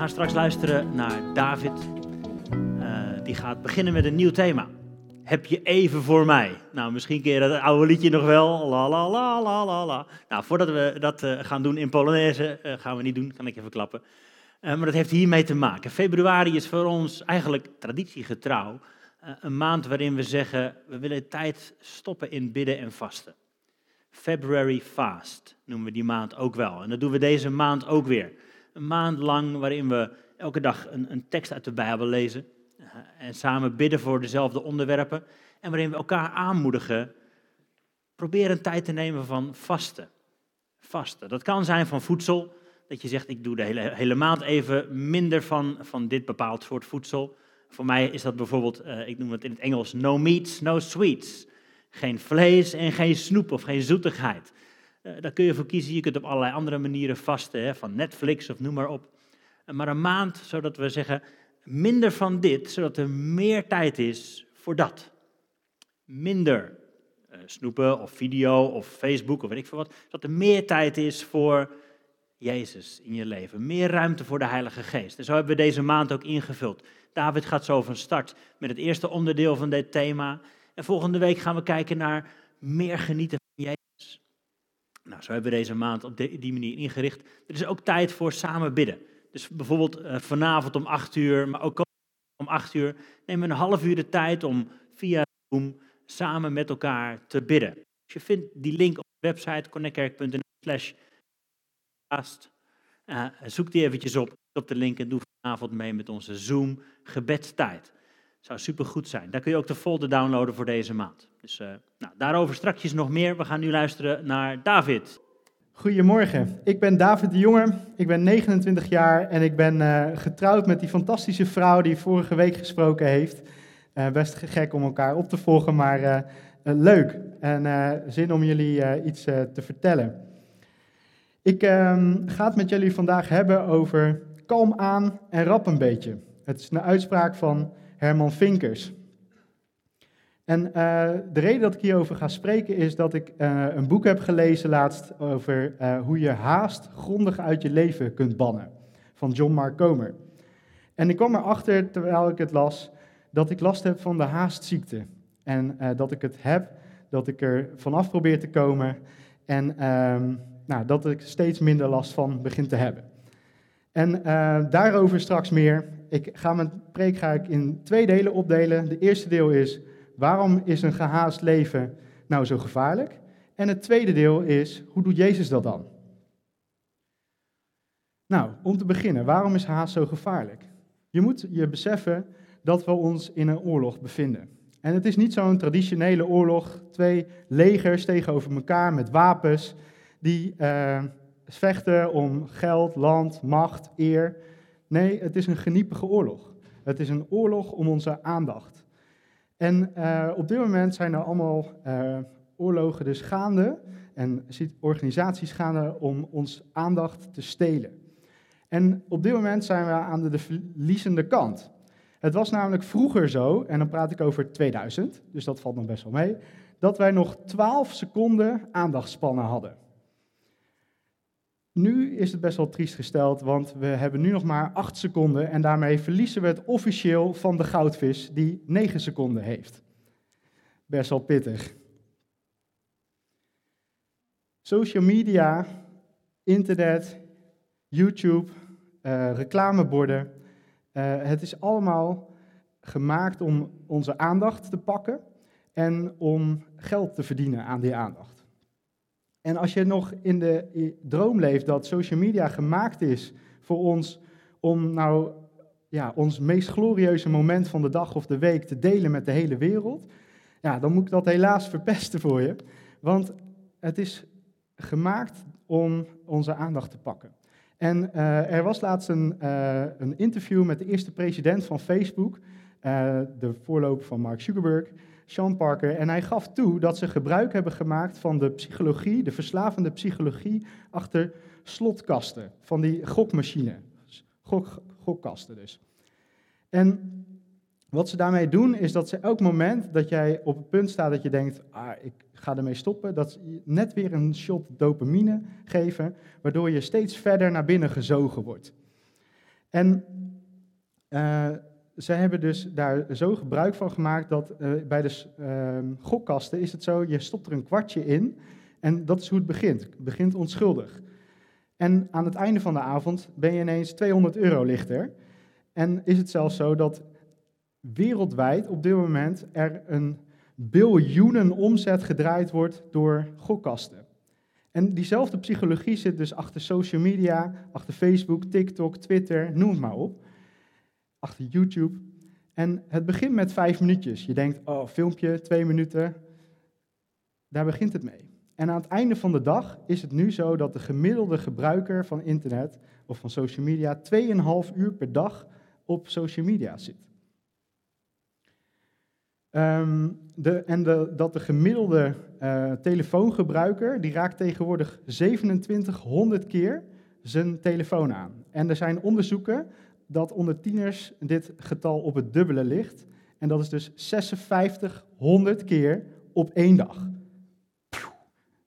gaan straks luisteren naar David. Uh, die gaat beginnen met een nieuw thema. Heb je even voor mij? Nou, misschien ken je dat oude liedje nog wel. La la la la la la. Nou, voordat we dat uh, gaan doen in Polonaise, uh, gaan we niet doen, kan ik even klappen. maar dat heeft hiermee te maken. Februari is voor ons eigenlijk traditiegetrouw een maand waarin we zeggen, we willen tijd stoppen in bidden en vasten. February Fast noemen we die maand ook wel. En dat doen we deze maand ook weer. Een maand lang waarin we elke dag een, een tekst uit de Bijbel lezen. Eh, en samen bidden voor dezelfde onderwerpen. En waarin we elkaar aanmoedigen. Probeer een tijd te nemen van vasten. Vasten. Dat kan zijn van voedsel. Dat je zegt, ik doe de hele, hele maand even minder van, van dit bepaald soort voedsel. Voor mij is dat bijvoorbeeld, uh, ik noem het in het Engels, no meats, no sweets. Geen vlees en geen snoep of geen zoetigheid. Uh, daar kun je voor kiezen. Je kunt op allerlei andere manieren vasten, van Netflix of noem maar op. Uh, maar een maand, zodat we zeggen, minder van dit, zodat er meer tijd is voor dat. Minder uh, snoepen of video of Facebook of weet ik veel wat. Zodat er meer tijd is voor Jezus in je leven. Meer ruimte voor de Heilige Geest. En zo hebben we deze maand ook ingevuld. David gaat zo van start met het eerste onderdeel van dit thema. En volgende week gaan we kijken naar meer genieten van Jezus. Nou, zo hebben we deze maand op die manier ingericht. Er is ook tijd voor samen bidden. Dus bijvoorbeeld uh, vanavond om 8 uur, maar ook om 8 uur, nemen we een half uur de tijd om via Zoom samen met elkaar te bidden. Dus je vindt die link op de website connectkerk.nl slash uh, zoek die eventjes op, op de link en doe vanavond mee met onze Zoom gebedstijd. Zou supergoed zijn. Daar kun je ook de folder downloaden voor deze maand. Dus uh, nou, daarover straks nog meer. We gaan nu luisteren naar David. Goedemorgen, ik ben David de Jonge, ik ben 29 jaar en ik ben uh, getrouwd met die fantastische vrouw die vorige week gesproken heeft. Uh, best gek om elkaar op te volgen, maar leuk en zin om jullie iets te vertellen. Ik ehm, ga het met jullie vandaag hebben over kalm aan en rap een beetje. Het is een uitspraak van Herman Vinkers. En uh, de reden dat ik hierover ga spreken is dat ik uh, een boek heb gelezen laatst over uh, hoe je haast grondig uit je leven kunt bannen, van John Mark Comer. En ik kwam erachter, terwijl ik het las, dat ik last heb van de haastziekte. En dat ik het heb, dat ik er vanaf probeer te komen en ehm, nou, dat ik steeds minder last van begin te hebben. En daarover straks meer. Ik ga mijn preek ga ik in twee delen opdelen. De eerste deel is Waarom is een gehaast leven nou zo gevaarlijk? En het tweede deel is, hoe doet Jezus dat dan? Nou, om te beginnen, waarom is haast zo gevaarlijk? Je moet je beseffen dat we ons in een oorlog bevinden. En het is niet zo'n traditionele oorlog, twee legers tegenover elkaar met wapens, die uh, vechten om geld, land, macht, eer. Nee, het is een geniepige oorlog. Het is een oorlog om onze aandacht. En uh, op dit moment zijn er allemaal uh, oorlogen dus gaande en organisaties gaande om ons aandacht te stelen. En op dit moment zijn we aan de, de verliezende kant. Het was namelijk vroeger zo, en dan praat ik over 2000, dus dat valt nog best wel mee, dat wij nog 12 seconden aandachtspannen hadden. Nu is het best wel triest gesteld, want we hebben nu nog maar 8 seconden en daarmee verliezen we het officieel van de goudvis die 9 seconden heeft. Best wel pittig. Social media, internet, YouTube, uh, reclameborden, uh, het is allemaal gemaakt om onze aandacht te pakken en om geld te verdienen aan die aandacht. En als je nog in de droom leeft dat social media gemaakt is voor ons om nou ja, ons meest glorieuze moment van de dag of de week te delen met de hele wereld, ja, dan moet ik dat helaas verpesten voor je. Want het is gemaakt om onze aandacht te pakken. En uh, er was laatst een, uh, een, interview met de eerste president van Facebook, uh, de voorloper van Mark Zuckerberg. Sean Parker, en hij gaf toe dat ze gebruik hebben gemaakt van de psychologie, de verslavende psychologie, achter slotkasten, van die gokmachine, gok, gokkasten dus. En wat ze daarmee doen, is dat ze elk moment dat jij op het punt staat dat je denkt, ah, ik ga ermee stoppen, dat ze net weer een shot dopamine geven, waardoor je steeds verder naar binnen gezogen wordt. En uh, zij hebben dus daar zo gebruik van gemaakt dat uh, bij de uh, gokkasten is het zo, je stopt er een kwartje in en dat is hoe het begint. Het begint onschuldig. En aan het einde van de avond ben je ineens 200 euro lichter. En is het zelfs zo dat wereldwijd op dit moment er een biljoenen omzet gedraaid wordt door gokkasten. En diezelfde psychologie zit dus achter social media, achter Facebook, TikTok, Twitter, noem het maar op. Achter YouTube. En het begint met vijf minuutjes. Je denkt, oh, filmpje, twee minuten. Daar begint het mee. En aan het einde van de dag is het nu zo dat de gemiddelde gebruiker van internet of van social media 2,5 uur per dag op social media zit. Um, de, en dat de gemiddelde uh, telefoongebruiker, die raakt tegenwoordig 2700 keer zijn telefoon aan. En er zijn onderzoeken dat onder tieners dit getal op het dubbele ligt. En dat is dus 5600 keer op één dag.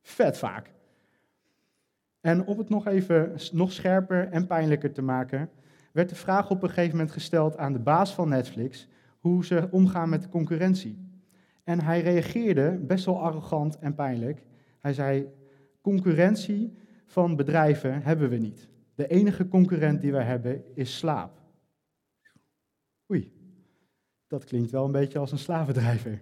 vet vaak. En om het nog even nog scherper en pijnlijker te maken, werd de vraag op een gegeven moment gesteld aan de baas van Netflix hoe ze omgaan met de concurrentie. En hij reageerde best wel arrogant en pijnlijk. Hij zei: Concurrentie van bedrijven hebben we niet. De enige concurrent die we hebben is slaap. Oei, dat klinkt wel een beetje als een slavendrijver.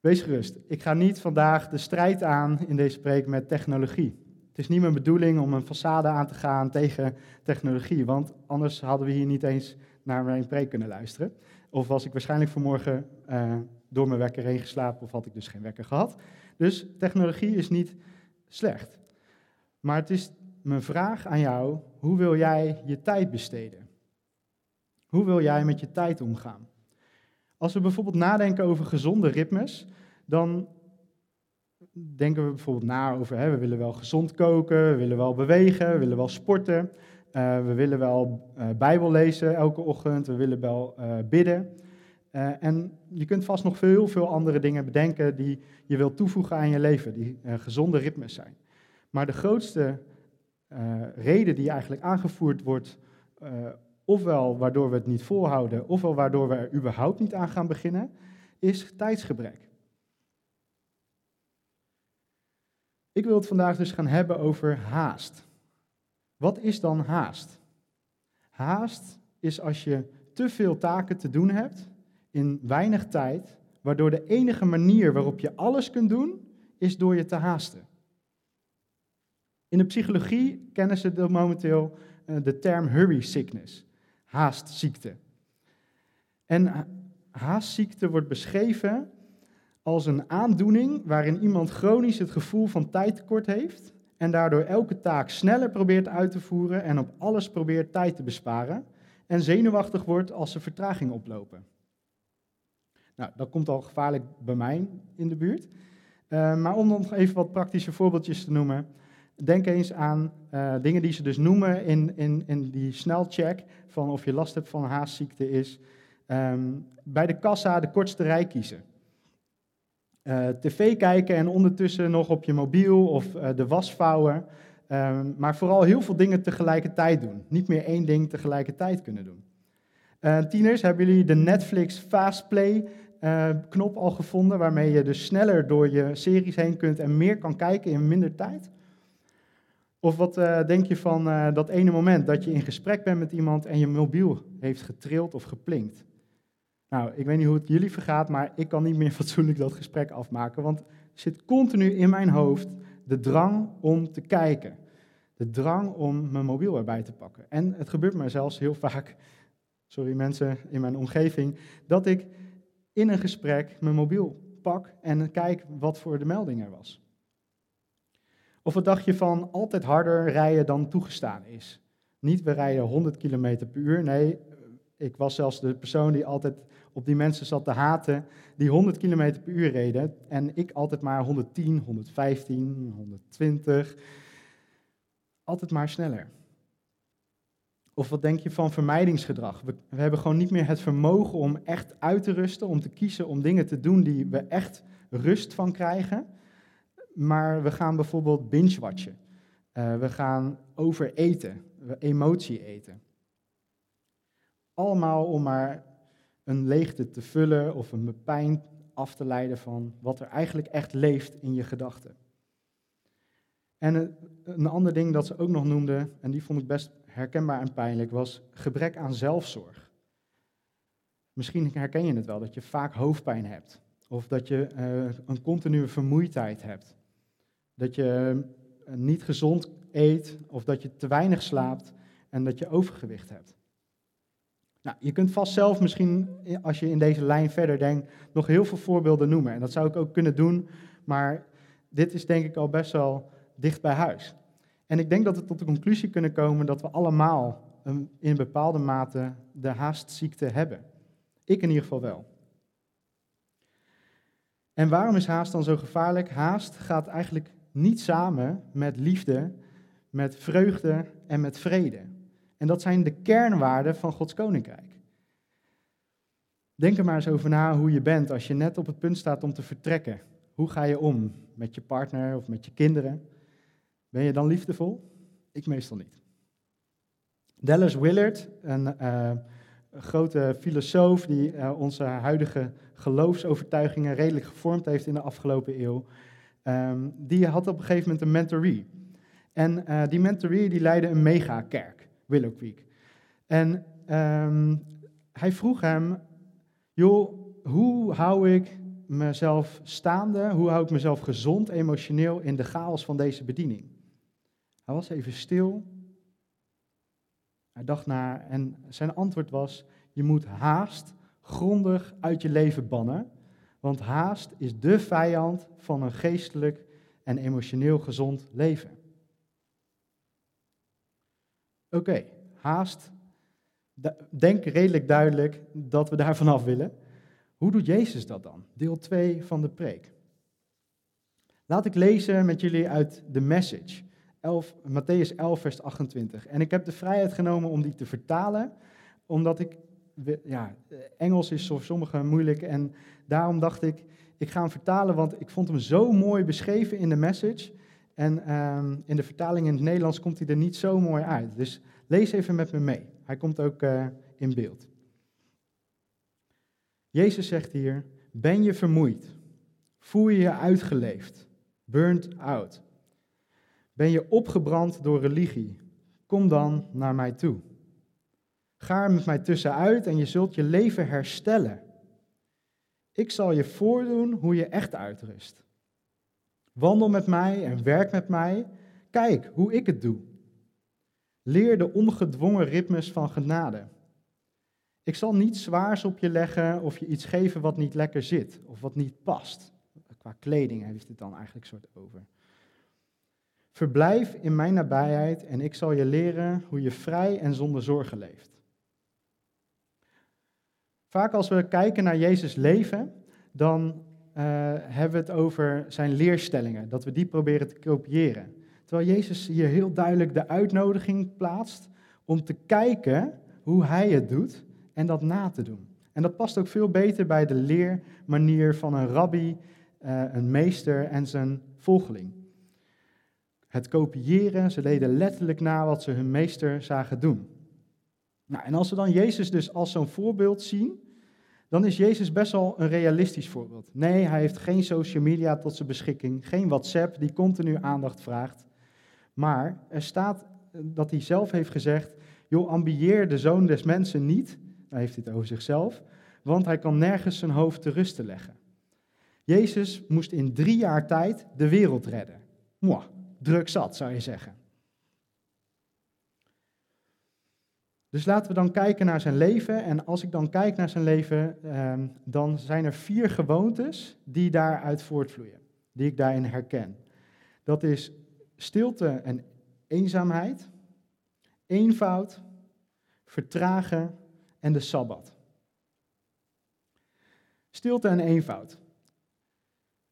Wees gerust, ik ga niet vandaag de strijd aan in deze preek met technologie. Het is niet mijn bedoeling om een façade aan te gaan tegen technologie, want anders hadden we hier niet eens naar mijn preek kunnen luisteren. Of was ik waarschijnlijk vanmorgen uh, door mijn wekker heen geslapen of had ik dus geen wekker gehad. Dus technologie is niet slecht. Maar het is mijn vraag aan jou, hoe wil jij je tijd besteden? Hoe wil jij met je tijd omgaan? Als we bijvoorbeeld nadenken over gezonde ritmes, dan denken we bijvoorbeeld na over, hè, we willen wel gezond koken, we willen wel bewegen, we willen wel sporten. Uh, we willen wel uh, Bijbel lezen elke ochtend, we willen wel uh, bidden. en je kunt vast nog veel, veel andere dingen bedenken die je wilt toevoegen aan je leven, die gezonde ritmes zijn. Maar de grootste reden die eigenlijk aangevoerd wordt, ofwel waardoor we het niet volhouden, ofwel waardoor we er überhaupt niet aan gaan beginnen, is tijdsgebrek. Ik wil het vandaag dus gaan hebben over haast. Wat is dan haast? Haast is als je te veel taken te doen hebt in weinig tijd, waardoor de enige manier waarop je alles kunt doen, is door je te haasten. In de psychologie kennen ze momenteel eh, de term hurry sickness, haastziekte. En haastziekte wordt beschreven als een aandoening waarin iemand chronisch het gevoel van tijdtekort heeft en daardoor elke taak sneller probeert uit te voeren en op alles probeert tijd te besparen en zenuwachtig wordt als ze vertraging oplopen. Nou, dat komt al gevaarlijk bij mij in de buurt. Uh, maar om nog even wat praktische voorbeeldjes te noemen. Denk eens aan uh, dingen die ze dus noemen in, in, in die snelcheck van of je last hebt van haastziekte is. Um, bij de kassa de kortste rij kiezen. Uh, tv kijken en ondertussen nog op je mobiel of uh, de was vouwen. Uh, maar vooral heel veel dingen tegelijkertijd doen. Niet meer één ding tegelijkertijd kunnen doen. Tieners, hebben jullie de Netflix Fast Play knop al gevonden, waarmee je dus sneller door je series heen kunt en meer kan kijken in minder tijd? Of wat denk je van dat ene moment dat je in gesprek bent met iemand en je mobiel heeft getrild of geplinkt? Nou, ik weet niet hoe het jullie vergaat, maar ik kan niet meer fatsoenlijk dat gesprek afmaken, want er zit continu in mijn hoofd de drang om te kijken. De drang om mijn mobiel erbij te pakken. En het gebeurt me zelfs heel vaak, sorry mensen in mijn omgeving, dat ik in een gesprek mijn mobiel pak en kijk wat voor de melding er was. Of wat dacht je van altijd harder rijden dan toegestaan is? Niet we rijden 100 km per uur, nee, ik was zelfs de persoon die altijd op die mensen zat te haten die 100 km per uur reden. En ik altijd maar 110, 115, 120. Altijd maar sneller. Of wat denk je van vermijdingsgedrag? We, we, hebben gewoon niet meer het vermogen om echt uit te rusten, om te kiezen om dingen te doen die we echt rust van krijgen. Maar we gaan bijvoorbeeld binge-watchen. Uh, we gaan overeten, emotie eten. Allemaal om maar een leegte te vullen of een pijn af te leiden van wat er eigenlijk echt leeft in je gedachten. En een ander ding dat ze ook nog noemde, en die vond ik best herkenbaar en pijnlijk, was gebrek aan zelfzorg. Misschien herken je het wel, dat je vaak hoofdpijn hebt. Of dat je uh, een continue vermoeidheid hebt. Dat je uh, niet gezond eet, of dat je te weinig slaapt en dat je overgewicht hebt. Nou, je kunt vast zelf misschien, als je in deze lijn verder denkt, nog heel veel voorbeelden noemen. En dat zou ik ook kunnen doen, maar dit is denk ik al best wel dicht bij huis. En ik denk dat we tot de conclusie kunnen komen dat we allemaal een, in bepaalde mate de haastziekte hebben. Ik in ieder geval wel. En waarom is haast dan zo gevaarlijk? Haast gaat eigenlijk niet samen met liefde, met vreugde en met vrede. En dat zijn de kernwaarden van Gods koninkrijk. Denk er maar eens over na hoe je bent als je net op het punt staat om te vertrekken. Hoe ga je om met je partner of met je kinderen? Ben je dan liefdevol? Ik meestal niet. Dallas Willard, een uh, grote filosoof die uh, onze huidige geloofsovertuigingen redelijk gevormd heeft in de afgelopen eeuw, um, die had op een gegeven moment een mentoree. En uh, die mentoree die leidde een megakerk, Willow Creek. En um, hij vroeg hem, joh, hoe hou ik mezelf staande, hoe hou ik mezelf gezond, emotioneel in de chaos van deze bediening? Hij was even stil. Hij dacht na en zijn antwoord was: Je moet haast grondig uit je leven bannen, want haast is de vijand van een geestelijk en emotioneel gezond leven. Oké, haast. Denk redelijk duidelijk dat we daar vanaf willen. Hoe doet Jezus dat dan? Deel 2 van de preek. Laat ik lezen met jullie uit de message. 11, Matthäus 11, vers 28. En ik heb de vrijheid genomen om die te vertalen, omdat ik, ja, Engels is voor sommigen moeilijk en daarom dacht ik, ik ga hem vertalen, want ik vond hem zo mooi beschreven in de message. En um, in de vertaling in het Nederlands komt hij er niet zo mooi uit. Dus lees even met me mee. Hij komt ook uh, in beeld. Jezus zegt hier, ben je vermoeid? Voel je je uitgeleefd? Burnt out? Ben je opgebrand door religie? Kom dan naar mij toe. Ga er met mij tussenuit en je zult je leven herstellen. Ik zal je voordoen hoe je echt uitrust. Wandel met mij en werk met mij. Kijk hoe ik het doe. Leer de ongedwongen ritmes van genade. Ik zal niets zwaars op je leggen of je iets geven wat niet lekker zit of wat niet past. Qua kleding heeft het dan eigenlijk soort over. Verblijf in mijn nabijheid en ik zal je leren hoe je vrij en zonder zorgen leeft. Vaak als we kijken naar Jezus' leven, dan uh, hebben we het over zijn leerstellingen, dat we die proberen te kopiëren. Terwijl Jezus hier heel duidelijk de uitnodiging plaatst om te kijken hoe hij het doet en dat na te doen. En dat past ook veel beter bij de leermanier van een rabbi, uh, een meester en zijn volgeling het kopiëren. Ze deden letterlijk na wat ze hun meester zagen doen. Nou, en als we dan Jezus dus als zo'n voorbeeld zien, dan is Jezus best wel een realistisch voorbeeld. Nee, hij heeft geen social media tot zijn beschikking, geen WhatsApp die continu aandacht vraagt. Maar er staat dat hij zelf heeft gezegd, joh, ambieer de zoon des mensen niet, hij heeft dit over zichzelf, want hij kan nergens zijn hoofd te rusten leggen. Jezus moest in drie jaar tijd de wereld redden. Mwah, druk zat, zou je zeggen. Dus laten we dan kijken naar zijn leven. En als ik dan kijk naar zijn leven, ehm, dan zijn er vier gewoontes die daaruit voortvloeien, die ik daarin herken. Dat is stilte en eenzaamheid, eenvoud, vertragen en de sabbat. Stilte en eenvoud.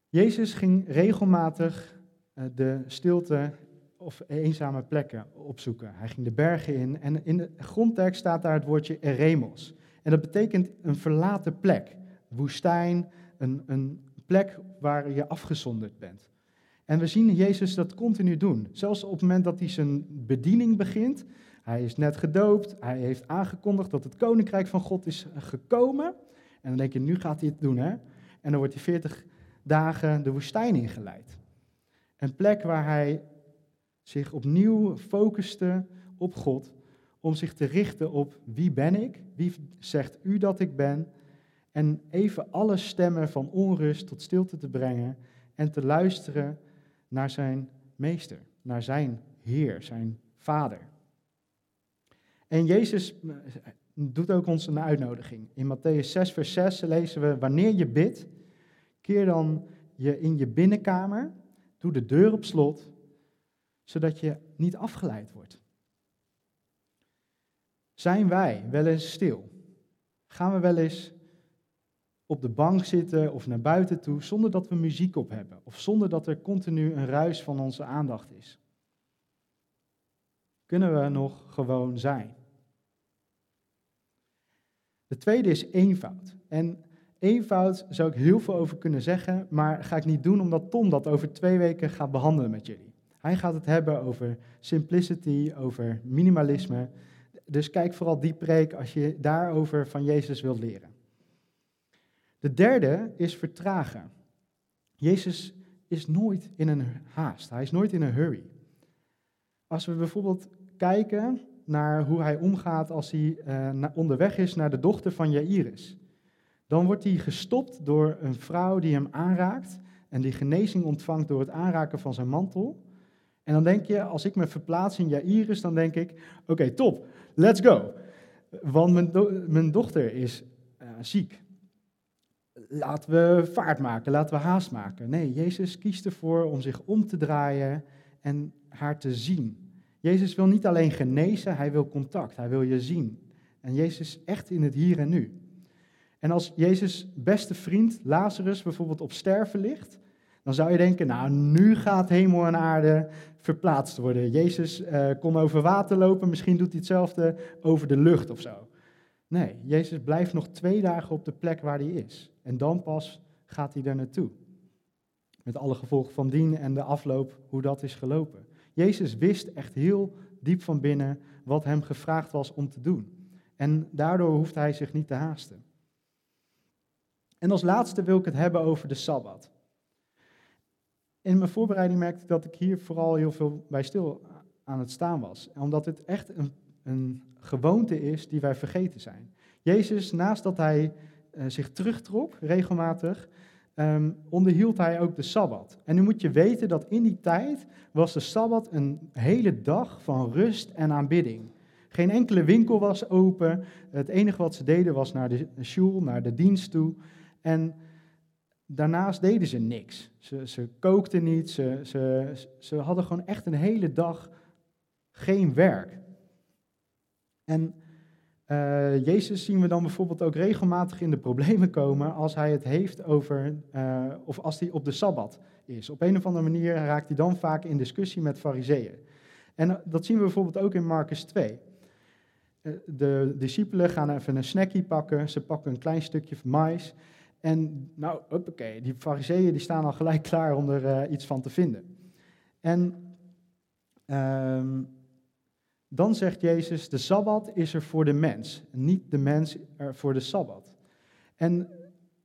Jezus ging regelmatig eh, de stilte of eenzame plekken opzoeken. Hij ging de bergen in en in de grondtekst staat daar het woordje eremos. En dat betekent een verlaten plek, woestijn, een, een plek waar je afgezonderd bent. En we zien Jezus dat continu doen. Zelfs op het moment dat hij zijn bediening begint. Hij is net gedoopt. Hij heeft aangekondigd dat het koninkrijk van God is gekomen. En dan denk je, nu gaat hij het doen, hè? En dan wordt hij 40 dagen de woestijn ingeleid. Een plek waar hij zich opnieuw focuste op God. Om zich te richten op wie ben ik? Wie zegt u dat ik ben? En even alle stemmen van onrust tot stilte te brengen. En te luisteren naar zijn meester, naar zijn Heer, zijn Vader. En Jezus eh, doet ook ons een uitnodiging. In Matthäus 6, vers 6 lezen we: Wanneer je bidt, keer dan je in je binnenkamer, doe de deur op slot, zodat je niet afgeleid wordt. Zijn wij wel eens stil? Gaan we wel eens op de bank zitten of naar buiten toe zonder dat we muziek op hebben of zonder dat er continu een ruis van onze aandacht is? Kunnen we nog gewoon zijn? De tweede is eenvoud. En eenvoud zou ik heel veel over kunnen zeggen, maar ga ik niet doen omdat Tom dat over twee weken gaat behandelen met jullie. Hij gaat het hebben over simplicity, over minimalisme. Dus kijk vooral die preek als je daarover van Jezus wilt leren. De derde is vertragen. Jezus is nooit in een haast. Hij is nooit in een hurry. Als we bijvoorbeeld kijken naar hoe hij omgaat als hij uh, onderweg is naar de dochter van Jairus, dan wordt hij gestopt door een vrouw die hem aanraakt en die genezing ontvangt door het aanraken van zijn mantel. En dan denk je, als ik me verplaats in Jairus, dan denk ik, oké, top, let's go. Want mijn, mijn dochter is uh, ziek laten we vaart maken, laten we haast maken. Nee, Jezus kiest ervoor om zich om te draaien en haar te zien. Jezus wil niet alleen genezen, hij wil contact, hij wil je zien. En Jezus echt in het hier en nu. En als Jezus' beste vriend Lazarus bijvoorbeeld op sterven ligt, dan zou je denken, nou nu gaat hemel en aarde verplaatst worden. Jezus uh, kon over water lopen, misschien doet hij hetzelfde over de lucht of zo. Nee, Jezus blijft nog twee dagen op de plek waar hij is. En dan pas gaat hij daar naartoe. Met alle gevolgen van dien en de afloop, hoe dat is gelopen. Jezus wist echt heel diep van binnen wat hem gevraagd was om te doen. En daardoor hoeft hij zich niet te haasten. En als laatste wil ik het hebben over de Sabbat. In mijn voorbereiding merkte ik dat ik hier vooral heel veel bij stil aan het staan was. Omdat het echt een, een gewoonte is die wij vergeten zijn. Jezus, naast dat hij uh, zich terugtrok regelmatig, um, onderhield hij ook de Sabbat. En nu moet je weten dat in die tijd was de Sabbat een hele dag van rust en aanbidding. Geen enkele winkel was open. Het enige wat ze deden was naar de shul, naar de dienst toe. En daarnaast deden ze niks. Ze, ze kookten niet, ze, ze, ze hadden gewoon echt een hele dag geen werk. En uh, Jezus zien we dan bijvoorbeeld ook regelmatig in de problemen komen als hij het heeft over, uh, of als hij op de Sabbat is. Op een of andere manier raakt hij dan vaak in discussie met fariseeën. En uh, dat zien we bijvoorbeeld ook in Marcus 2. de discipelen gaan even een snackie pakken, ze pakken een klein stukje mais. En nou, oké, die fariseeën die staan al gelijk klaar om er iets van te vinden. En ehm, dan zegt Jezus, de Sabbat is er voor de mens, niet de mens er voor de Sabbat. En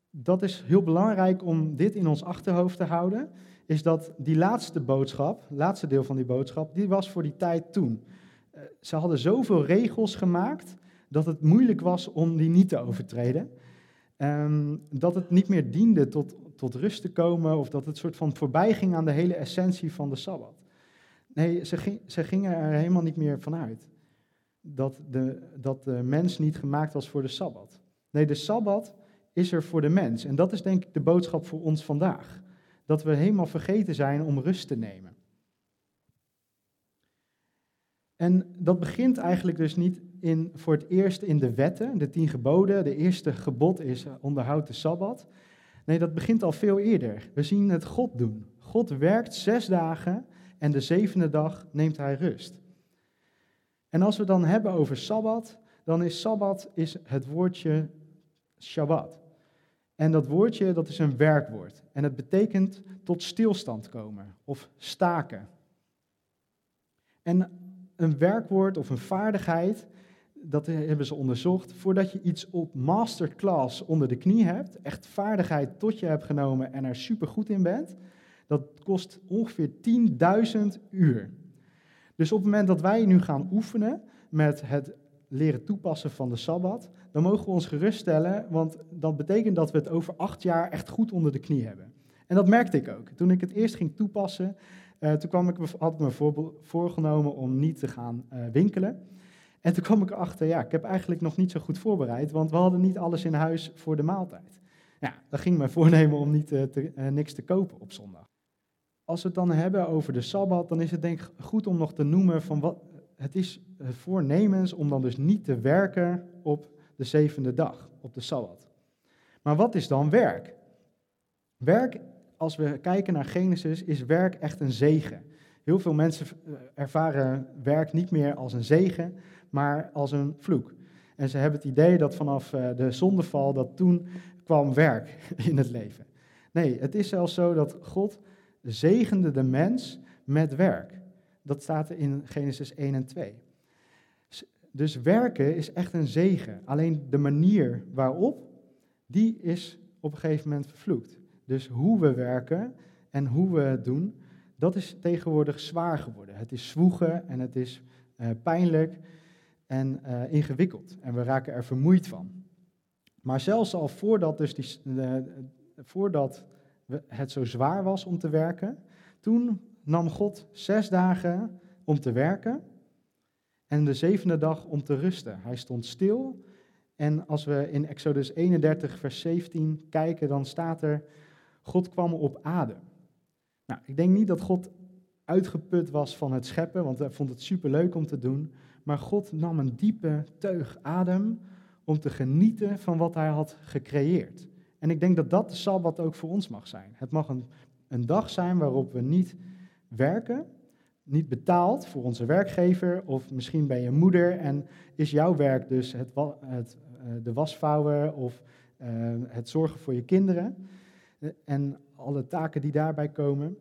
dat is heel belangrijk om dit in ons achterhoofd te houden, is dat die laatste boodschap, laatste deel van die boodschap, die was voor die tijd toen. Eh, ze hadden zoveel regels gemaakt dat het moeilijk was om die niet te overtreden. Um, dat het niet meer diende tot, tot rust te komen of dat het soort van voorbij ging aan de hele essentie van de Sabbat. Nee, ze, ze gingen er helemaal niet meer vanuit dat de, dat de mens niet gemaakt was voor de Sabbat. Nee, de Sabbat is er voor de mens. En dat is denk ik de boodschap voor ons vandaag. Dat we helemaal vergeten zijn om rust te nemen. En dat begint eigenlijk dus niet in, voor het eerst in de wetten, de tien geboden. De eerste gebod is onderhoud de Sabbat. Nee, dat begint al veel eerder. We zien het God doen. God werkt zes dagen en de zevende dag neemt hij rust. En als we dan hebben over Sabbat, dan is Sabbat is het woordje Shabbat. En dat woordje, dat is een werkwoord. En het betekent tot stilstand komen of staken. En een werkwoord of een vaardigheid, dat hebben ze onderzocht, voordat je iets op masterclass onder de knie hebt, echt vaardigheid tot je hebt genomen en er supergoed in bent, dat kost ongeveer 10.000 uur. Dus op het moment dat wij nu gaan oefenen met het leren toepassen van de Sabbat, dan mogen we ons geruststellen, want dat betekent dat we het over acht jaar echt goed onder de knie hebben. En dat merkte ik ook. Toen ik het eerst ging toepassen, uh, toen kwam ik, had ik me voor, voorgenomen om niet te gaan uh, winkelen. En toen kwam ik erachter, ja, ik heb eigenlijk nog niet zo goed voorbereid, want we hadden niet alles in huis voor de maaltijd. Ja, dan ging mijn voornemen om niet, uh, te, niks te kopen op zondag. Als we het dan hebben over de Sabbat, dan is het denk ik goed om nog te noemen van wat, het is voornemens om dan dus niet te werken op de zevende dag, op de Sabbat. Maar wat is dan werk? Werk, als we kijken naar Genesis, is werk echt een zegen. Heel veel mensen eh, ervaren werk niet meer als een zegen, maar als een vloek. En ze hebben het idee dat vanaf eh, de zondeval, dat toen kwam werk in het leven. Nee, het is zelfs zo dat God zegende de mens met werk. Dat staat in Genesis 1 en 2. Dus werken is echt een zegen. Alleen de manier waarop, die is op een gegeven moment vervloekt. Dus hoe we werken en hoe we het doen, dat is tegenwoordig zwaar geworden. Het is zwoegen en het is uh, pijnlijk en uh, ingewikkeld. En we raken er vermoeid van. Maar zelfs al voordat, dus die, uh, voordat het zo zwaar was om te werken, toen nam God zes dagen om te werken en de zevende dag om te rusten. Hij stond stil. En als we in Exodus 31, vers 17 kijken, dan staat er, God kwam op adem. Nou, ik denk niet dat God uitgeput was van het scheppen, want hij vond het superleuk om te doen. Maar God nam een diepe teug adem om te genieten van wat hij had gecreëerd. En ik denk dat dat de Sabbat ook voor ons mag zijn. Het mag een, een dag zijn waarop we niet werken, niet betaald voor onze werkgever, of misschien ben je moeder en is jouw werk dus het, het uh, de wasvouwen of uh, het zorgen voor je kinderen en alle taken die daarbij komen.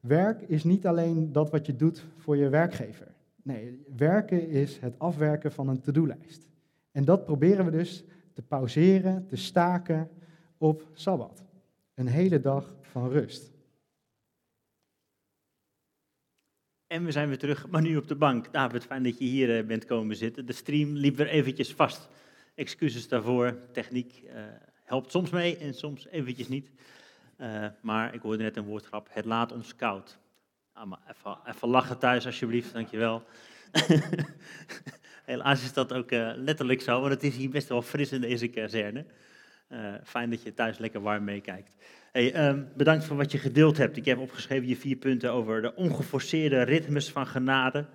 Werk is niet alleen dat wat je doet voor je werkgever. Nee, werken is het afwerken van een to-do-lijst. En dat proberen we dus te pauzeren, te staken op Sabbat. Een hele dag van rust. En we zijn weer terug, maar nu op de bank. David, fijn dat je hier eh, bent komen zitten. De stream liep weer eventjes vast. Excuses daarvoor. Techniek uh, helpt soms mee en soms eventjes niet. Uh, maar ik hoorde net een woordgrap. Het laat ons koud. Ah, maar even, even lachen thuis alsjeblieft, dankjewel. Helaas is dat ook uh, letterlijk zo, want het is hier best wel fris in deze kazerne. fijn dat je thuis lekker warm meekijkt. Hey, um, bedankt voor wat je gedeeld hebt. Ik heb opgeschreven je vier punten over de ongeforceerde ritmes van genade.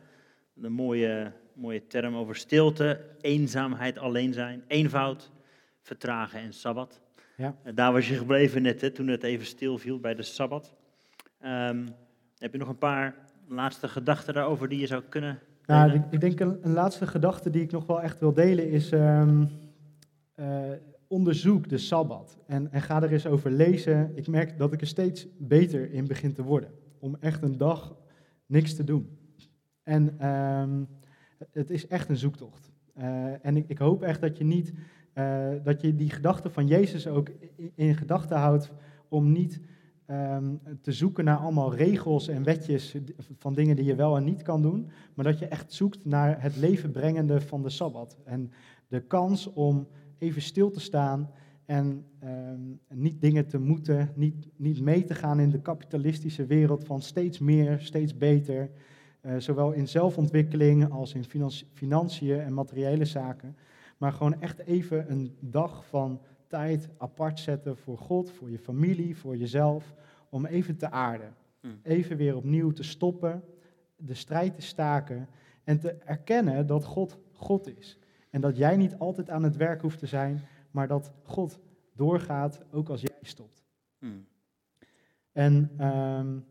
Een mooie, mooie term over stilte, eenzaamheid, alleen zijn, eenvoud, vertragen en sabbat. Ja. En daar was je gebleven net, hè, toen het even stil viel bij de sabbat. Um, heb je nog een paar laatste gedachten daarover die je zou kunnen nou, ik, ik, denk een, een, laatste gedachte die ik nog wel echt wil delen is... Um, uh, onderzoek de Sabbat en, en ga er eens over lezen. Ik merk dat ik er steeds beter in begin te worden. Om echt een dag niks te doen. En um, het is echt een zoektocht. Uh, en ik, ik, hoop echt dat je niet, uh, dat je die gedachte van Jezus ook in, in gedachten houdt om niet um, te zoeken naar allemaal regels en wetjes van dingen die je wel en niet kan doen, maar dat je echt zoekt naar het leven brengende van de Sabbat. En de kans om even stil te staan en um, niet dingen te moeten, niet, niet mee te gaan in de kapitalistische wereld van steeds meer, steeds beter. Uh, zowel in zelfontwikkeling als in financiën en materiële zaken. Maar gewoon echt even een dag van tijd apart zetten voor God, voor je familie, voor jezelf. Om even te aarden. Hmm. Even weer opnieuw te stoppen, de strijd te staken en te erkennen dat God God is. En dat jij niet altijd aan het werk hoeft te zijn, maar dat God doorgaat ook als jij stopt. Hmm. En um,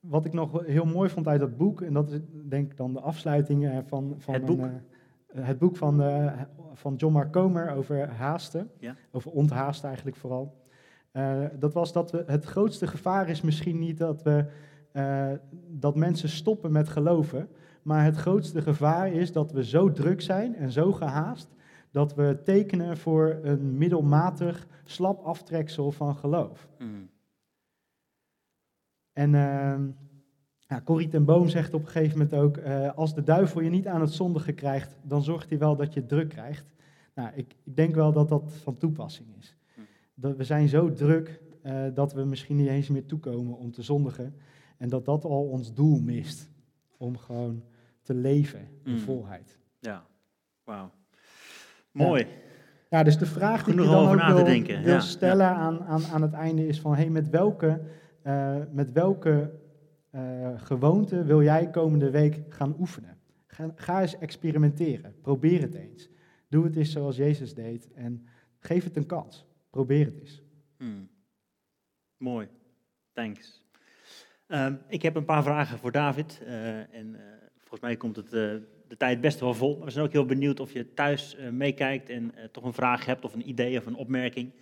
wat ik nog heel mooi vond uit dat boek, en dat is denk ik dan de afsluiting van, van het boek, een, uh, het boek van, uh, van John Mark Comer over haasten. Ja. Over onthaasten eigenlijk vooral. Eh, dat was dat we, het grootste gevaar is misschien niet dat, we, eh, dat mensen stoppen met geloven. Maar het grootste gevaar is dat we zo druk zijn en zo gehaast. dat we tekenen voor een middelmatig slap aftreksel van geloof. Mm. En ehm ja, Corrie ten Boom zegt op een gegeven moment ook, eh, als de duivel je niet aan het zondigen krijgt, dan zorgt hij wel dat je druk krijgt. Nou, ik, ik denk wel dat dat van toepassing is. Hm. Dat we zijn zo druk eh, dat we misschien niet eens meer toekomen om te zondigen. En dat dat al ons doel mist, om gewoon te leven in Mm. volheid. Ja, wauw. Mooi. Ja, dus de vraag die ik Genoeg dan ook wil, denken, wil ja, stellen Aan, aan, aan het einde is van, hey, met welke, eh, met welke eh, gewoonte wil jij komende week gaan oefenen? Ga, ga eens experimenteren, probeer het eens. Doe het eens zoals Jezus deed en geef het een kans. Probeer het eens. Hmm. Mooi, thanks. Ehm, ik heb een paar vragen voor David. eh, en eh, volgens mij komt het, de tijd best wel vol. Maar we zijn ook heel benieuwd of je thuis meekijkt en toch een vraag hebt of een idee of een opmerking.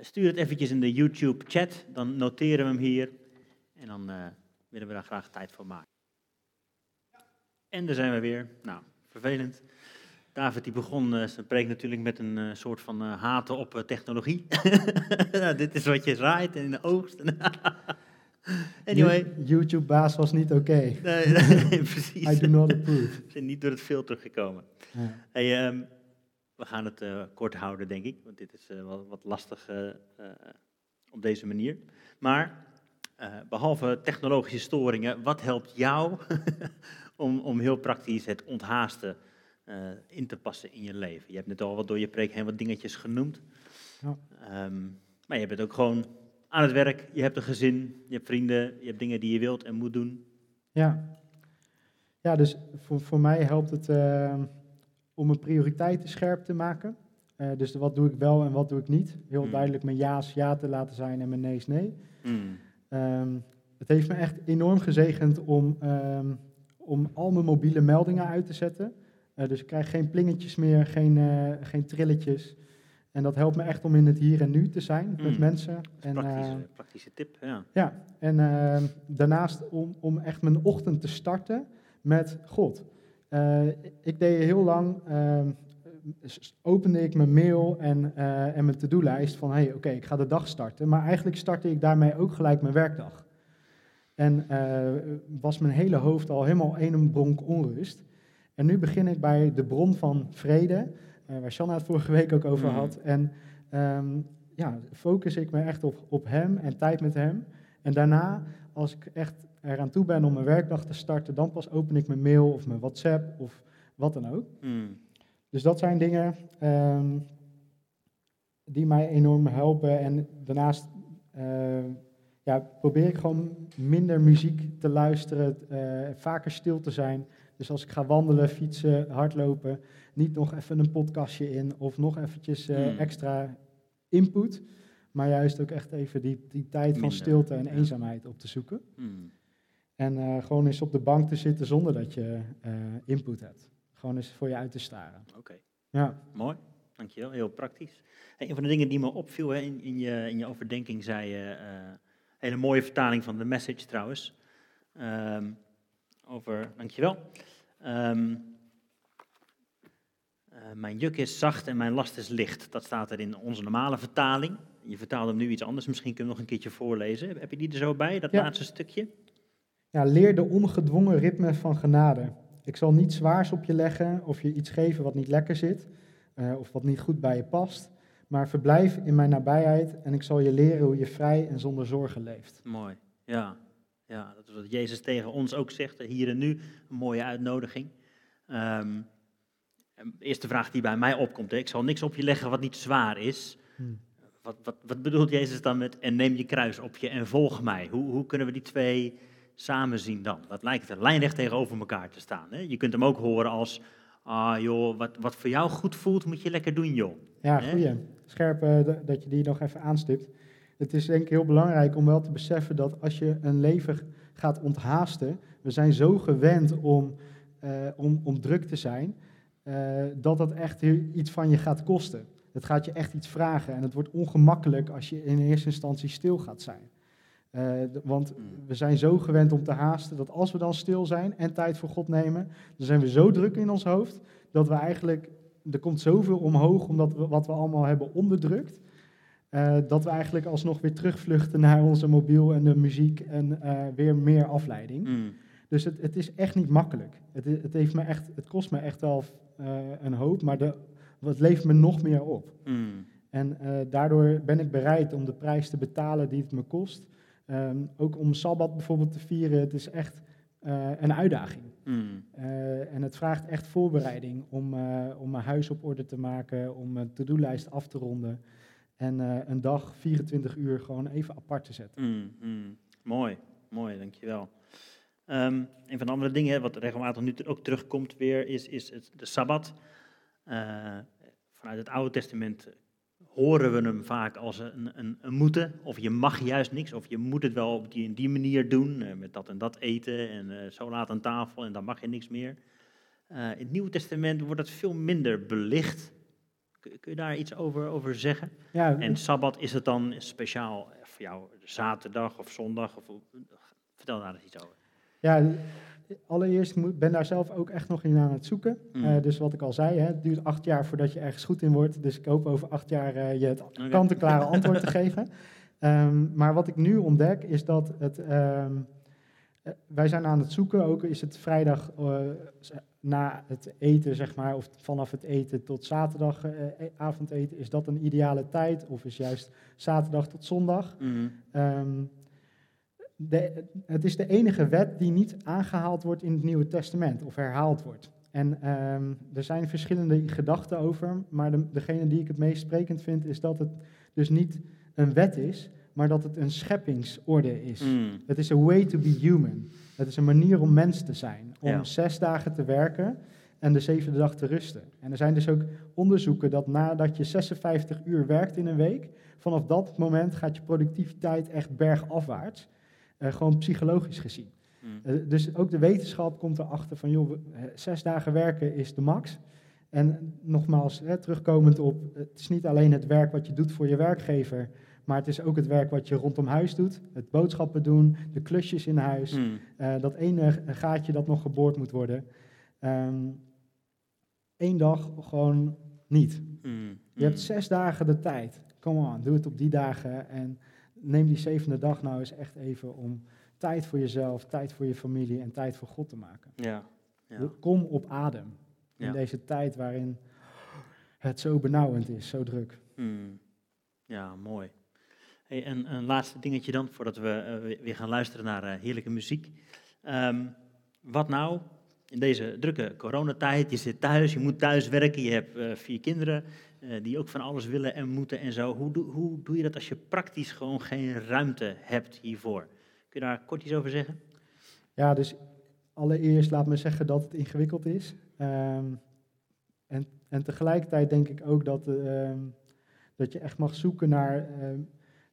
Stuur het eventjes in de YouTube-chat, dan noteren we hem hier. En dan willen we daar graag tijd voor maken. En daar zijn we weer. Nou, vervelend. David die begon eh, zijn preek natuurlijk met een eh, soort van eh, haten op technologie. nou, dit is wat je zaait in de oogst. anyway. You- YouTube-baas was niet oké. Nee, nee, precies. I do not approve. We zijn niet door het filter gekomen. Ja. Hey, ehm, we gaan het kort houden, denk ik. Want dit is eh, wat, wat lastig op deze manier. Maar eh, behalve technologische storingen, wat helpt jou om, om heel praktisch het onthaasten eh, in te passen in je leven? Je hebt net al wat door je preek heen wat dingetjes genoemd. Ja. Ehm, maar je bent ook gewoon aan het werk. Je hebt een gezin, je hebt vrienden, je hebt dingen die je wilt en moet doen. Ja, ja dus voor, voor mij helpt het eh, om mijn prioriteiten scherp te maken. Eh, dus wat doe ik wel en wat doe ik niet. Heel Hmm. duidelijk mijn ja's ja te laten zijn en mijn nee's nee. Mm. Ehm, het heeft me echt enorm gezegend om, ehm, om al mijn mobiele meldingen uit te zetten. Eh, dus ik krijg geen plingetjes meer, geen, eh, geen trilletjes. En dat helpt me echt om in het hier en nu te zijn met Hmm. mensen. En, een praktische, eh, praktische tip, ja. ja, en daarnaast om, om echt mijn ochtend te starten met God. Eh, ik deed heel lang, opende ik mijn mail en, eh, en mijn to-do-lijst van, hey, oké, ik ga de dag starten. Maar eigenlijk startte ik daarmee ook gelijk mijn werkdag. En eh, was mijn hele hoofd al helemaal een bronk onrust. En nu begin ik bij de bron van vrede, eh, waar Shanna het vorige week ook over Mhm. had. En ehm, ja, focus ik me echt op, op hem en tijd met hem. En daarna, als ik echt eraan toe ben om mijn werkdag te starten, dan pas open ik mijn mail of mijn WhatsApp of wat dan ook. Mm. Dus dat zijn dingen ehm, die mij enorm helpen. En daarnaast eh, ja, probeer ik gewoon minder muziek te luisteren, eh, vaker stil te zijn. Dus als ik ga wandelen, fietsen, hardlopen, niet nog even een podcastje in of nog eventjes eh, Hmm. extra input. Maar juist ook echt even die, die tijd van stilte en eenzaamheid op te zoeken. Mm. En eh, gewoon eens op de bank te zitten zonder dat je input hebt. Gewoon eens voor je uit te staren. Oké, Ja. mooi. Dankjewel, heel praktisch. Hey, een van de dingen die me opviel hè, in, in, je, in je overdenking, zei je, eh, hele mooie vertaling van de message trouwens, Ehm, over, dankjewel. Ehm eh, mijn juk is zacht en mijn last is licht. Dat staat er in onze normale vertaling. Je vertaalde hem nu iets anders, misschien kun je hem nog een keertje voorlezen. Heb je die er zo bij, dat Ja. laatste stukje? Ja, leer de ongedwongen ritme van genade. Ik zal niet zwaars op je leggen of je iets geven wat niet lekker zit eh, of wat niet goed bij je past. Maar verblijf in mijn nabijheid en ik zal je leren hoe je vrij en zonder zorgen leeft. Mooi, ja. Ja, dat is wat Jezus tegen ons ook zegt, eh, hier en nu, een mooie uitnodiging. De eerste vraag die bij mij opkomt, hè, ik zal niks op je leggen wat niet zwaar is. Hmm. Wat, wat, wat bedoelt Jezus dan met, en neem je kruis op je en volg mij? Hoe, hoe kunnen we die twee samen zien dan? Dat lijkt er lijnrecht tegenover elkaar te staan. Hè? Je kunt hem ook horen als, ah joh, wat, wat voor jou goed voelt, moet je lekker doen joh. Ja, Hè? goeie. Scherp eh, dat je die nog even aanstipt. Het is denk ik heel belangrijk om wel te beseffen dat als je een leven gaat onthaasten, we zijn zo gewend om, eh, om, om druk te zijn, eh, dat dat echt iets van je gaat kosten. Het gaat je echt iets vragen en het wordt ongemakkelijk als je in eerste instantie stil gaat zijn. Eh, want we zijn zo gewend om te haasten dat als we dan stil zijn en tijd voor God nemen, dan zijn we zo druk in ons hoofd dat we eigenlijk, er komt zoveel omhoog omdat we wat we allemaal hebben onderdrukt, eh, dat we eigenlijk alsnog weer terugvluchten naar onze mobiel en de muziek en eh, weer meer afleiding. Mm. Dus het, het is echt niet makkelijk. Het, het, heeft me echt, het kost me echt wel een hoop, maar de, het levert me nog meer op. Mm. En daardoor ben ik bereid om de prijs te betalen die het me kost. Ehm, ook om Sabbat bijvoorbeeld te vieren, het is echt eh, een uitdaging. Mm. Eh, en het vraagt echt voorbereiding om, eh, om mijn huis op orde te maken, om een to-do-lijst af te ronden. En een dag, 24 uur, gewoon even apart te zetten. Mm, mm. Mooi, mooi, dankjewel. Ehm een van de andere dingen wat regelmatig nu ook terugkomt weer, is, is het, de Sabbat. Vanuit het Oude Testament horen we hem vaak als een, een, een moeten, of je mag juist niks, of je moet het wel op die die manier doen, eh, met dat en dat eten en eh, zo laat aan tafel en dan mag je niks meer. Eh, in het Nieuwe Testament wordt het veel minder belicht. Kun, kun je daar iets over, over zeggen? Ja, En Sabbat is het dan speciaal voor jou zaterdag of zondag? Of, vertel daar eens iets over. Ja, allereerst moet- ben daar zelf ook echt nog in aan het zoeken. Mm. Eh, dus wat ik al zei, hè, het duurt acht jaar voordat je ergens goed in wordt. Dus ik hoop over acht jaar eh, je het kant-en-klare antwoord te geven. Ehm, maar wat ik nu ontdek is dat het... ehm, eh, wij zijn aan het zoeken, ook is het vrijdag na het eten, zeg maar, of vanaf het eten tot zaterdag eh, avondeten, is dat een ideale tijd? Of is juist zaterdag tot zondag? Mm. De, het is de enige wet die niet aangehaald wordt in het Nieuwe Testament of herhaald wordt. En ehm, er zijn verschillende gedachten over, maar de, degene die ik het meest sprekend vind is dat het dus niet een wet is, maar dat het een scheppingsorde is. Mm. Het is a way to be human. Het is een manier om mens te zijn. Om Ja. zes dagen te werken en de zevende dag te rusten. En er zijn dus ook onderzoeken dat nadat je 56 uur werkt in een week, vanaf dat moment gaat je productiviteit echt bergafwaarts. Eh, gewoon psychologisch gezien. Mm. Eh, dus ook de wetenschap komt erachter van, joh, eh, zes dagen werken is de max. En nogmaals, hè, terugkomend op, het is niet alleen het werk wat je doet voor je werkgever, maar het is ook het werk wat je rondom huis doet. Het boodschappen doen, de klusjes in huis, Mm. eh, dat ene gaatje dat nog geboord moet worden. Eén dag gewoon niet. Mm. Je hebt zes dagen de tijd. Come on, doe het op die dagen en neem die zevende dag nou eens echt even om tijd voor jezelf, tijd voor je familie en tijd voor God te maken. Ja. ja. Kom op adem in Ja. deze tijd waarin het zo benauwend is, zo druk. Mm. Ja, mooi. Hey, en een laatste dingetje dan, voordat we eh, weer- gaan luisteren naar eh, heerlijke muziek. Ehm, wat nou in deze drukke coronatijd? Je zit thuis, je moet thuis werken, je hebt eh, vier kinderen die ook van alles willen en moeten en zo. Hoe, doe- hoe doe je dat als je praktisch gewoon geen ruimte hebt hiervoor? Kun je daar kort iets over zeggen? Ja, dus allereerst laat me zeggen dat het ingewikkeld is. Ehm, en, en tegelijkertijd denk ik ook dat, ehm, dat je echt mag zoeken naar. ehm,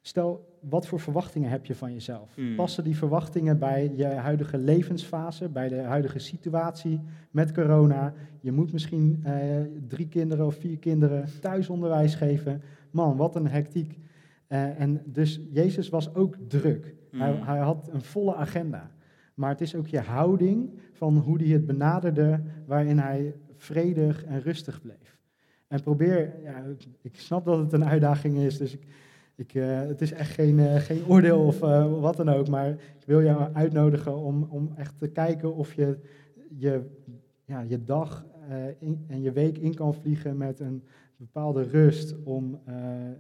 stel, wat voor verwachtingen heb je van jezelf? Mm. Passen die verwachtingen bij je huidige levensfase, bij de huidige situatie met corona? Je moet misschien eh, drie kinderen of vier kinderen thuisonderwijs geven. Man, wat een hectiek. Eh, en dus Jezus was ook druk. Hij, Mm. hij had een volle agenda. Maar het is ook je houding van hoe hij het benaderde, waarin hij vredig en rustig bleef. En probeer, ja, ik snap dat het een uitdaging is, dus ik, ik, eh, het is echt geen, eh, geen oordeel of eh, wat dan ook, maar ik wil jou uitnodigen om, om echt te kijken of je je, ja, je dag in- en je week in kan vliegen met een bepaalde rust, om,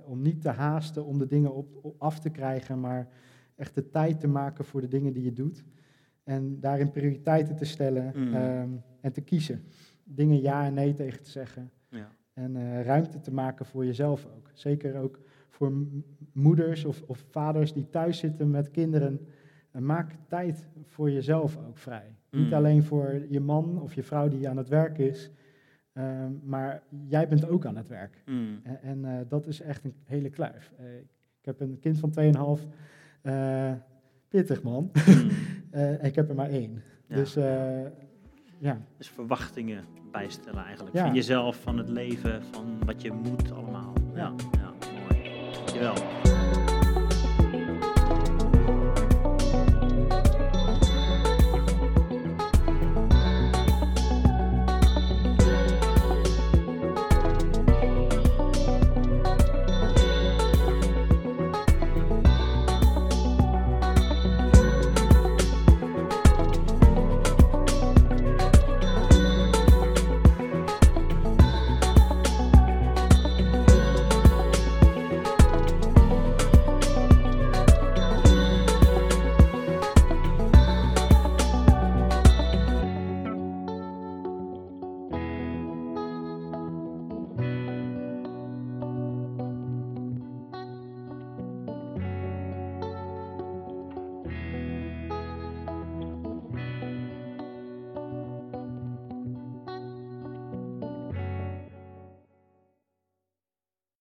om niet te haasten, om de dingen op, op af te krijgen, maar echt de tijd te maken voor de dingen die je doet. En daarin prioriteiten te stellen Mm. ehm, en te kiezen. Dingen ja en nee tegen te zeggen. Ja. En ruimte te maken voor jezelf ook. Zeker ook voor moeders of, of vaders die thuis zitten met kinderen. En maak tijd voor jezelf ook vrij. Niet Mm. alleen voor je man of je vrouw die aan het werk is. ehm, maar jij bent ook aan het werk. Mm. En, en eh, dat is echt een hele kluif. Eh, ik heb een kind van 2,5. eh pittig man. Mm. Eh, ik heb er maar één. Ja. Dus eh, ja. Dus verwachtingen bijstellen eigenlijk. Ja. Van jezelf, van het leven, van wat je moet allemaal. Ja, ja mooi. Dankjewel.